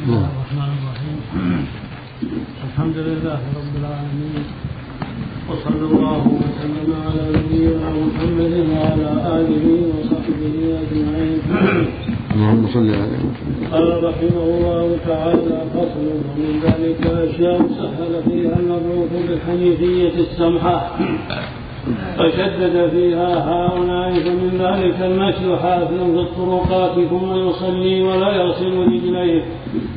بسم الله الرحمن الرحيم. الحمد لله رب العالمين. وصلى الله وسلم على نبينا محمد وعلى آله وصحبه أجمعين. اللهم صل على محمد. قال رحمه الله تعالى فصل ومن ذلك اشياء سهل فيها المبعوث بالحنيفية السمحة. فشدد فيها هؤلاء فمن ذلك المشي حافظ في الطرقات ثم يصلي ولا يغسل رجليه.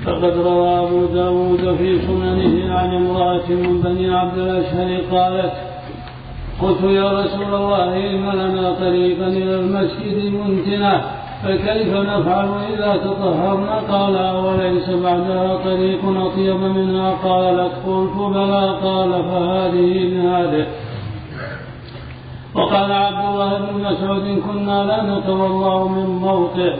فقد روى أبو داود في سننه عن امرأة من بني عبد الأشهر قالت قلت يا رسول الله إن لنا طريقا إلى المسجد منتنة فكيف نفعل إذا تطهرنا؟ قال أوليس بعدها طريق أطيب منها؟ قالت قلت بلى. قال فهذه بهذه وقال عبد الله بن مسعود كنا لا نتوضا من موطئ.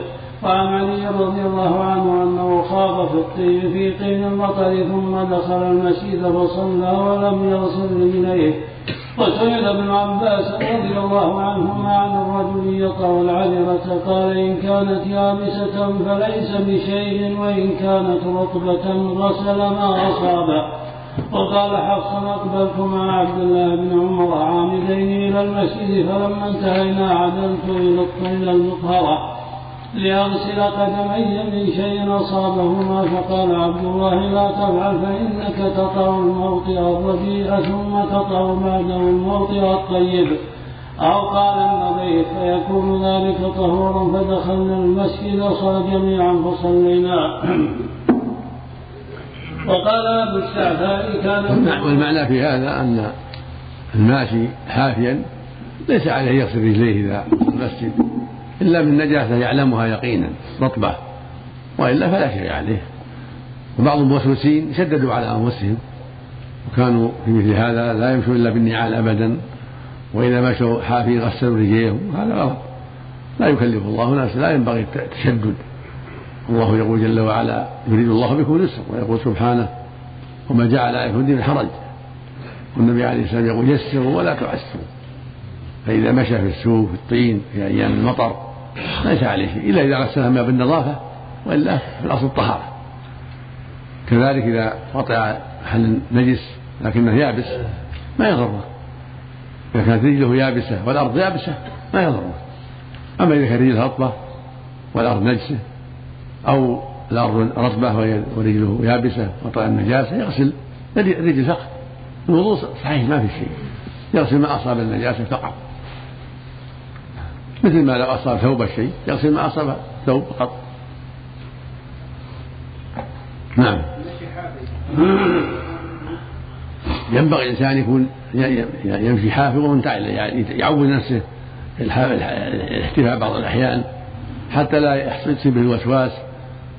وعن علي رضي الله عنه أنه خاض في الطين في طين المطر ثم دخل المسجد فصلى ولم يغسل رجليه وسئل ابن عباس رضي الله عنهما عن الرجل يطأ العذرة قال إن كانت يابسة فليس بشيء وإن كانت رطبة غسل ما أصابه. وقال حفص أقبلت مع عبد الله بن عمر عامدين إلى المسجد فلما انتهينا عدلت إلى الطين المطهرة لأغسل قدمي من شيء أصابهما فقال عبد الله لا تفعل فإنك تطأ الموطئ الرديء ثم تطأ بعده الموطئ الطيب أو قال النبي فيكون ذلك طهورا فدخلنا المسجد صار جميعا فصلينا. وقال أبو الشعثاء كان والمعنى في هذا أن الماشي حافيا ليس عليه يغسل رجليه إذا المسجد إلا من نجاسة يعلمها يقينا رطبة وإلا فلا شيء عليه. وبعض الموسوسين شددوا على أنفسهم وكانوا في مثل هذا لا يمشوا إلا بالنعال أبدا وإذا مشوا حافين غسلوا رجليهم هذا غلط. لا يكلف الله نفسا لا ينبغي التشدد. الله يقول جل وعلا يريد الله بكم اليسر ويقول سبحانه وما جعل عليكم الدين حرج. والنبي عليه السلام يقول يسروا ولا تعسروا. فإذا مشى في السوق في الطين في أيام المطر ليس عليه شيء إلا إذا غسلها ما بالنظافة وإلا في الأصل الطهارة. كذلك إذا وطئ محل نجس لكنه يابس ما يضره. إذا كانت رجله يابسة والأرض يابسة ما يضره. أما إذا كانت رجله رطبة والأرض نجسة أو الأرض رطبة ورجله يابسة وطأ النجاسة يغسل الرجل فقط. الوضوء صحيح ما في شيء. يغسل ما أصاب النجاسة فقط. مثل ما لو أصاب ثوب الشيء يغسل ما أصاب ثوب فقط. نعم. ينبغي الإنسان يكون يمشي حافظ ومنتعل يعني يعود نفسه الاحتفاء بعض الأحيان حتى لا يحصل به الوسواس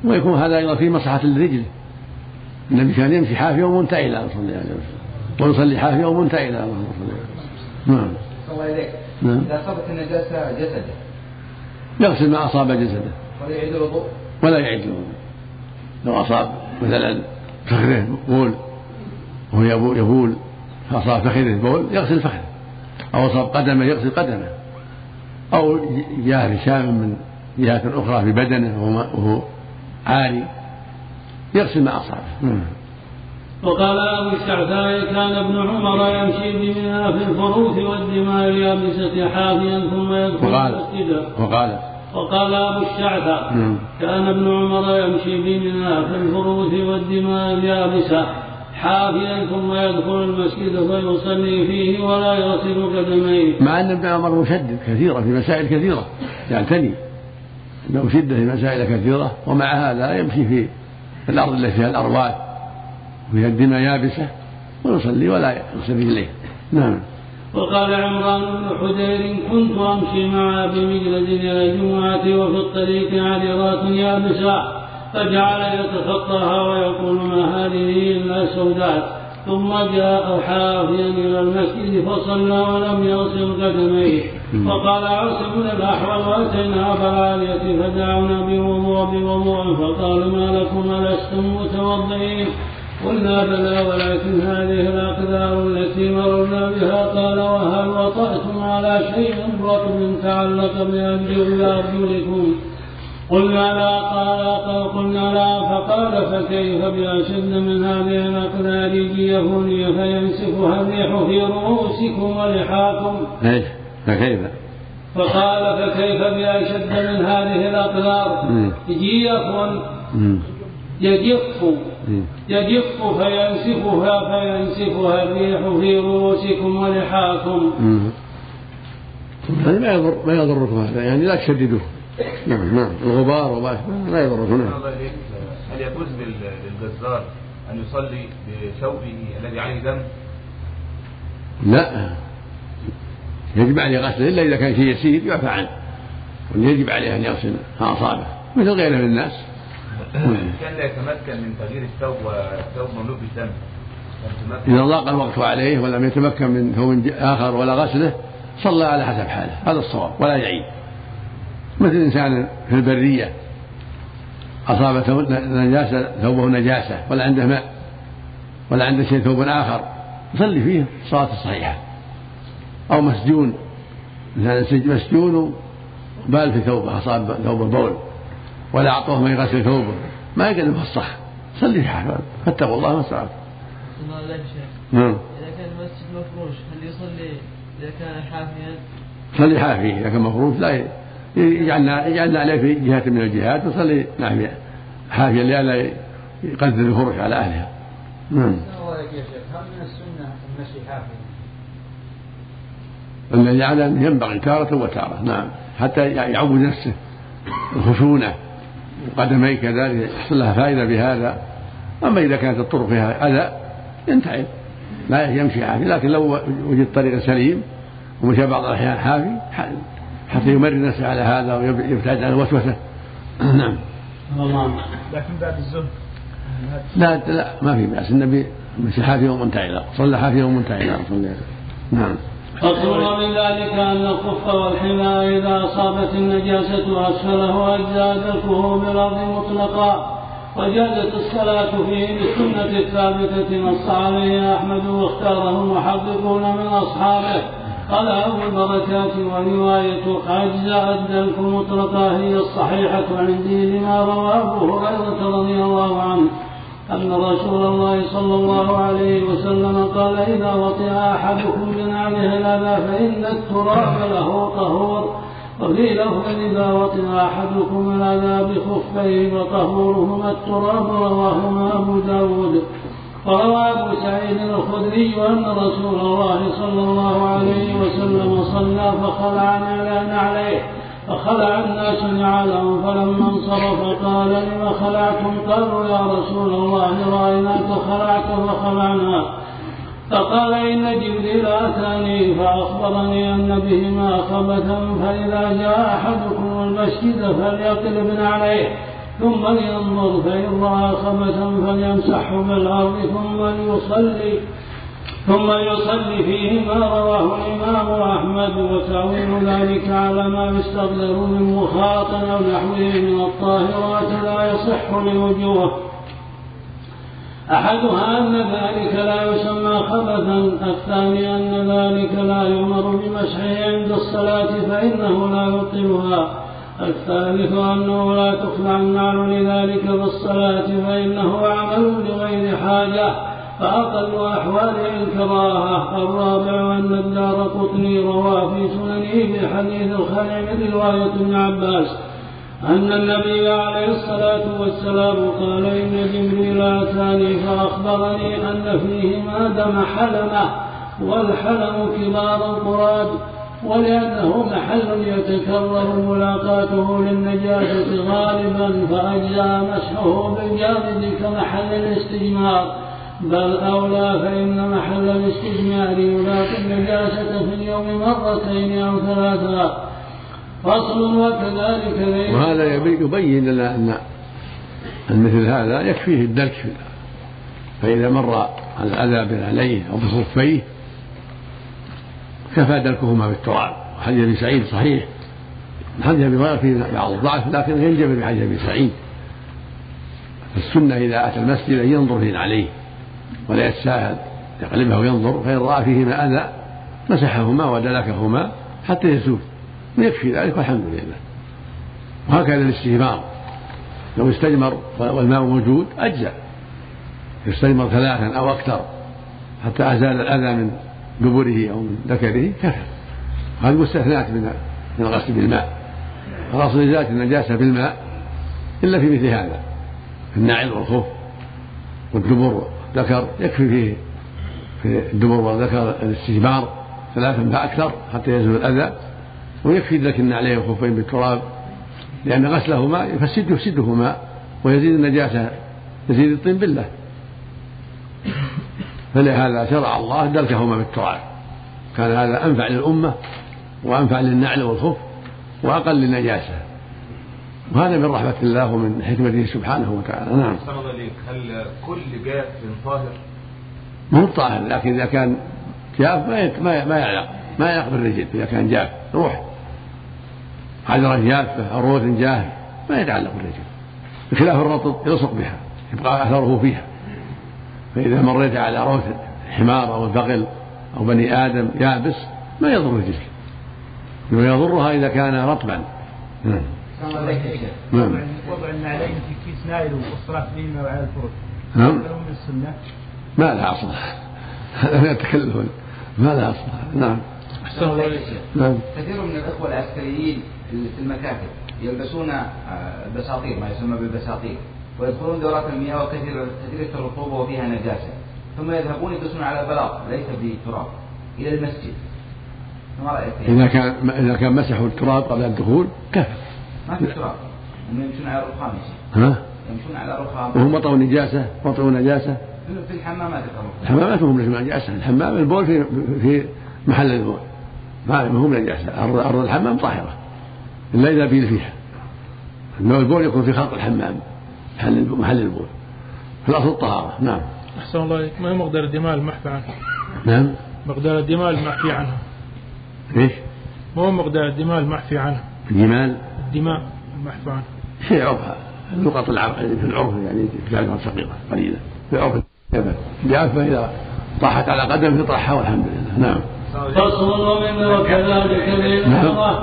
ويكون هذا أيضا في مصلحة للرجل. النبي كان يمشي حافيا ومنتعلا صلى الله عليه وسلم ويصلي حافيا ومنتعلا اللهم صل نعم. الله إليك. نعم. إذا أصابت النجاسة جسده. يغسل ما أصاب جسده. ولا يعيد الوضوء. ولا يعيد الوضوء. لو أصاب مثلا فخذه بول. وهو يبول. فأصاب فخذه بول يغسل فخذه. أو أصاب قدمه يغسل قدمه. أو جاء رشام من جهة أخرى في بدنه وهو عاري يغسل ما أصابه. نعم. وقال أبو الشعثاء كان ابن عمر يمشي بمنى في الفروث والدماء اليابسة حافيا ثم يدخل وقال المسجد وقال وقال أبو الشعثاء نعم. كان ابن عمر يمشي بمنى في الفروث والدماء اليابسة حافيا ثم يدخل المسجد فيصلي فيه ولا يغسل قدميه. مع أن ابن عمر مشدد كثيرا في مسائل كثيرة يعتني أنه شدة في مسائل كثيرة ومع هذا يمشي في الأرض التي فيها الأرواح وفيها الدماء يابسه ويصلي ولا يغسل رجليه نعم. وقال عمران بن حجير كنت أمشي مع ابي مجلد إلى الجمعة وفي الطريق عذرات يابسة فجعل يتخطاها ويقول ما هذه إلا سوداء. ثم جاء حافيا إلى المسجد فصلى ولم يغسل قدميه. فقال عاصم بن الأحول وأتينا أبا العالية فدعونا بوضوء بوضوء. فقال ما لكم ألستم متوضئين؟ قلنا بلى ولكن هذه الأقدار التي مررنا بها قال وهل وطأتم على شيء رطب تعلق بأرجلكم قلنا لا قال قلنا لا فقال فكيف بأشد من هذه الأقدار؟ جيفني فينسفها الريح في رؤوسكم ولحاكم إيش؟ فكيف؟ فقال فكيف بأشد من هذه الأقدار؟ جيف يجف يجف فينسفها فينسفها الريح في رؤوسكم ولحاكم. هذا ما يضر ما يضركم هذا يعني لا تشددوه نعم نعم. الغبار وما لا يضركم نعم هل يجوز للجزار أن يصلي بثوبه الذي عليه دم؟ لا. يجب عليه غسله إلا إذا كان شيء يسير يعفى عنه. يجب عليه أن يغسل ما اصابه مثل غيره من الناس. كان لا يتمكن من تغيير الثوب والثوب مملوء بالدم. إذا ضاق الوقت عليه ولم يتمكن من ثوب آخر ولا غسله صلى على حسب حاله. هذا الصواب ولا يعيد مثل إنسان في البرية أصابته نجاسة ثوبه نجاسة ولا عنده ماء ولا عنده شيء ثوب آخر يصلي فيه الصلاة الصحيحة. أو مسجون إنسان مسجون بال في ثوبه أصاب ثوب البول. ولا أعطوه من يغسل ثوبه ما يقدر الصح صلي في حاله فاتقوا الله ما استطعتم. نعم. إذا كان المسجد مفروش هل يصلي إذا كان حافيا؟ صلي حافي إذا كان مفروش لا يجعلنا يجعلنا عليه في جهة من الجهات وصلي نعم حافيا لئلا يقدر الفرش على أهلها. نعم. هل من السنة المشي حافيا؟ الذي يعلم ينبغي تارة وتارة نعم حتى يعود نفسه الخشونة وقدميه كذلك يحصل لها فائدة بهذا. أما إذا كانت الطرق فيها أذى ينتعب لا يمشي حافي لكن لو وجد طريق سليم ومشى بعض الأحيان حافي حتى يمرن نفسه على هذا ويبتعد عن الوسوسة. نعم. لكن بعد الزهد. لا لا ما في بأس. النبي مشي حافي ومنتعلا صلى حافي ومنتعلا نعم. فصل من ذلك أن الخف والحمار إذا أصابت النجاسة أسفله أجزاء دلكه بالأرض مطلقا. وجازت الصلاة فيه بالسنة الثابتة نص عليه أحمد واختاره المحققون من أصحابه. قال أبو البركات ورواية أجزاء الدلك مطلقا هي الصحيحة عندي لما أبو هريرة رضي الله عنه. أن رسول الله صلى الله عليه وسلم قال إذا وطئ أحدكم بنعله الأذى فإن التراب له طهور. وفي لفظ إذا وطئ أحدكم الأذى بخفيه فطهورهما التراب رواهما أبو داود. وروى أبو سعيد الخدري أن رسول الله صلى الله عليه وسلم صلى فخلع عليه فخلع الناس نعالهم فلما انصرف قال لم خلعتم قالوا يا رسول الله رايناك خلعت فخلعنا. فقال إن جبريل أتاني فأخبرني أن بهما خبثا فإذا جاء أحدكم المسجد فليقلب عليه ثم لينظر فإن رأى خبثا فليمسحه بالأرض ثم ليصلي. ثم يصلي فيه ما رواه الإمام أحمد وتأويل ذلك على ما يستقدر من مخاط أو نحوه من الطاهرات لا يصح لوجوه. أحدها أن ذلك لا يسمى خبثا الثاني أن ذلك لا يؤمر بمسحه عند الصلاة فإنه لا يبطلها. الثالث أنه لا تخلع النار لذلك بالصلاة فإنه عمل لغير حاجة. فأقل أحواله الكراهة. الرابع أن الدار قطني روى في سننه بحديث الخلع من رواية ابن عباس أن النبي عليه الصلاة والسلام قال إن جبريل أتاني فأخبرني أن فيهما دم حلمة والحلم كبار القراد ولأنه محل يتكرر ملاقاته للنجاسة غالبا فأجزى مسحه بالجامد كمحل الاستجمار. بل أولى فإن محل الاستجمار يلاقي النجاسة في اليوم مرتين أو ثلاثا فصل وكذلك وهذا يبين لنا أن أن مثل هذا يكفيه الدلك فإذا مر الأذى عليه أو بخفيه كفى دلكهما بالتراب. وحديث أبي سعيد صحيح. حديث أبي هريرة فيه بعض الضعف لكن ينجبر بحديث أبي سعيد. السنة إذا أتى المسجد أن ينظر فيه عليه. ولا يتساهل. يقلبه وينظر فإن رأى فيهما أذى مسحهما ودلكهما حتى يزول ويكفي ذلك والحمد لله. وهكذا الاستجمار لو استجمر والماء موجود أجزأ. يستجمر ثلاثا أو أكثر. حتى أزال الأذى من دبره أو من ذكره كفى. هذه مستثنات من من الغسل بالماء الأصل إزالة النجاسة بالماء إلا في مثل هذا. النعل والخف والدبر والذكر يكفي فيه في الدبر والذكر الاستجمار ثلاثا فأكثر حتى يزول الأذى ويكفي ذلك النعلين والخفين بالتراب لأن غسلهما يفسد يفسدهما ويزيد النجاسة يزيد الطين بالله. فلهذا شرع الله دلكهما بالتراب. كان هذا أنفع للأمة وأنفع للنعل والخف وأقل للنجاسة. وهذا من رحمة الله ومن حكمته سبحانه وتعالى. نعم. هل كل جاف طاهر؟ ما هو طاهر لكن إذا كان جاف ما ما يعلق ما يعلق بالرجل. إذا كان جاف روح. عذرة جافة أو روث جاف ما يتعلق بالرجل. بخلاف الرطب يلصق بها يبقى أثره فيها. فإذا مريت على روث حمار أو ثقل أو بني آدم يابس ما يضر رجلك إنما يضرها إذا كان رطبا. نعم. نعم. وضع النعلين في كيس نائل والصلاة بهما وعلى الفرج نعم. من السنة ما لها أصل. هذا من التكلف ما لها أصل. نعم. أحسن الله نعم. كثير من الإخوة العسكريين في المكاتب يلبسون البساطير ما يسمى بالبساطير ويدخلون دورات المياه وكثير كثيرة الرطوبة وفيها نجاسة. ثم يذهبون يدرسون على البلاط ليس بتراب إلى المسجد. ما رأيك؟ إذا كان إذا كان مسحوا التراب قبل الدخول كفى ما في تراب هم يمشون على الرخام ها؟ يمشون على الرخام وهم وطئوا نجاسة وطئوا نجاسة. في الحمامات الحمامات هم نجاسة. الحمام البول في في محل البول. ما هم نجاسة. أرض الحمام طاهرة. إلا إذا بيل فيها. إنما البول يكون في خلق الحمام محل محل البول. فالأصل الطهارة. نعم. أحسن الله عليك ما هي مقدار الدماء المحفي عنها؟ نعم. مقدار الدماء المحفي عنها. إيش؟ ما هو مقدار الدماء المحفي عنها؟ الجمال؟ الدماء. المحفي عنها في عرفها. نقط العرف في العرف يعني تعرفها صغيرة قليلة. في عرف الجافة إذا طاحت على قدم فطرحها والحمد لله. نعم. فصل ومن وكذلك نعم.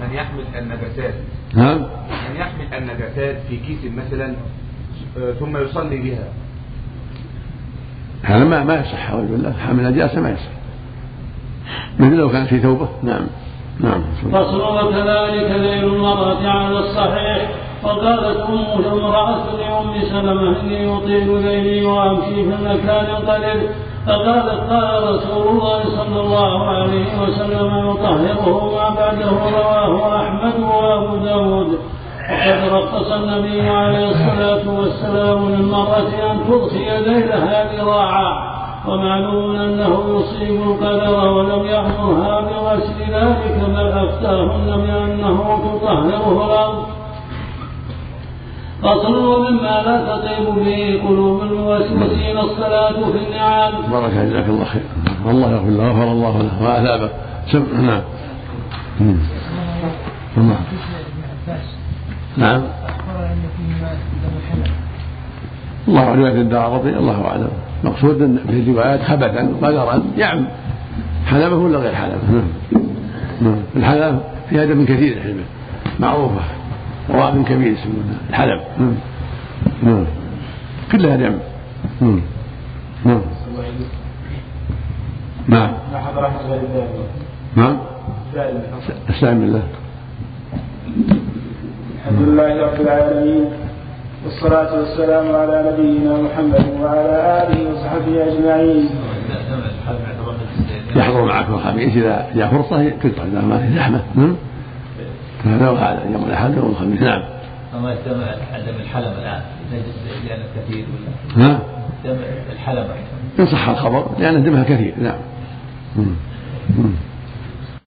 من يحمل النباتات. نعم. من يحمل النباتات في كيس مثلا آه، ثم يصلي بها. هذا ما ما يصح أعوذ بالله. حمل نجاسة ما يصح. مثل لو كان في ثوبه. نعم. نعم. فصل وكذلك ذيل المرأة على الصحيح وقالت أم امرأة لأم سلمة إني أطيل ذيلي وأمشي في المكان القليل فقالت قال رسول الله صلى الله عليه وسلم يطهره ما بعده رواه أحمد وأبو داود. وقد رخص النبي عليه الصلاة والسلام للمرأة أن تضحي ليلها ذراعا. ومعلوم أنه يصيب القدر ولم يأمرها بغسل ذلك بل أفتاهن بأنه تطهره الأرض فصل ومما لا تطيب به قلوب الموسوسين الصلاة في النعال. بارك جزاك الله خير. الله يغفر له غفر الله له وأثابه. نعم. نعم. نعم. الله الدار الله أعلم. مقصود في الروايات خبثا قدرا يعم. حلبة ولا غير حلبة؟ نعم. الحلب في أدب كثير الحلبة معروفة. رواب كبير يسمونها. الحلب نعم. نعم. كلها نعم. نعم. نعم. نعم. استعن بالله الحمد لله رب العالمين. والصلاة والسلام على نبينا محمد وعلى آله وصحبه أجمعين. يحضر معك الخميس إذا جاء فرصة تقطع إذا ما في زحمة هذا. وهذا يوم الأحد يوم الخميس. نعم. فما دم دم الحلم الآن نجس لأنه كثير ولا؟ ها؟ دم الحلم. إن صح الخبر لأن دمها كثير. نعم. مم. مم.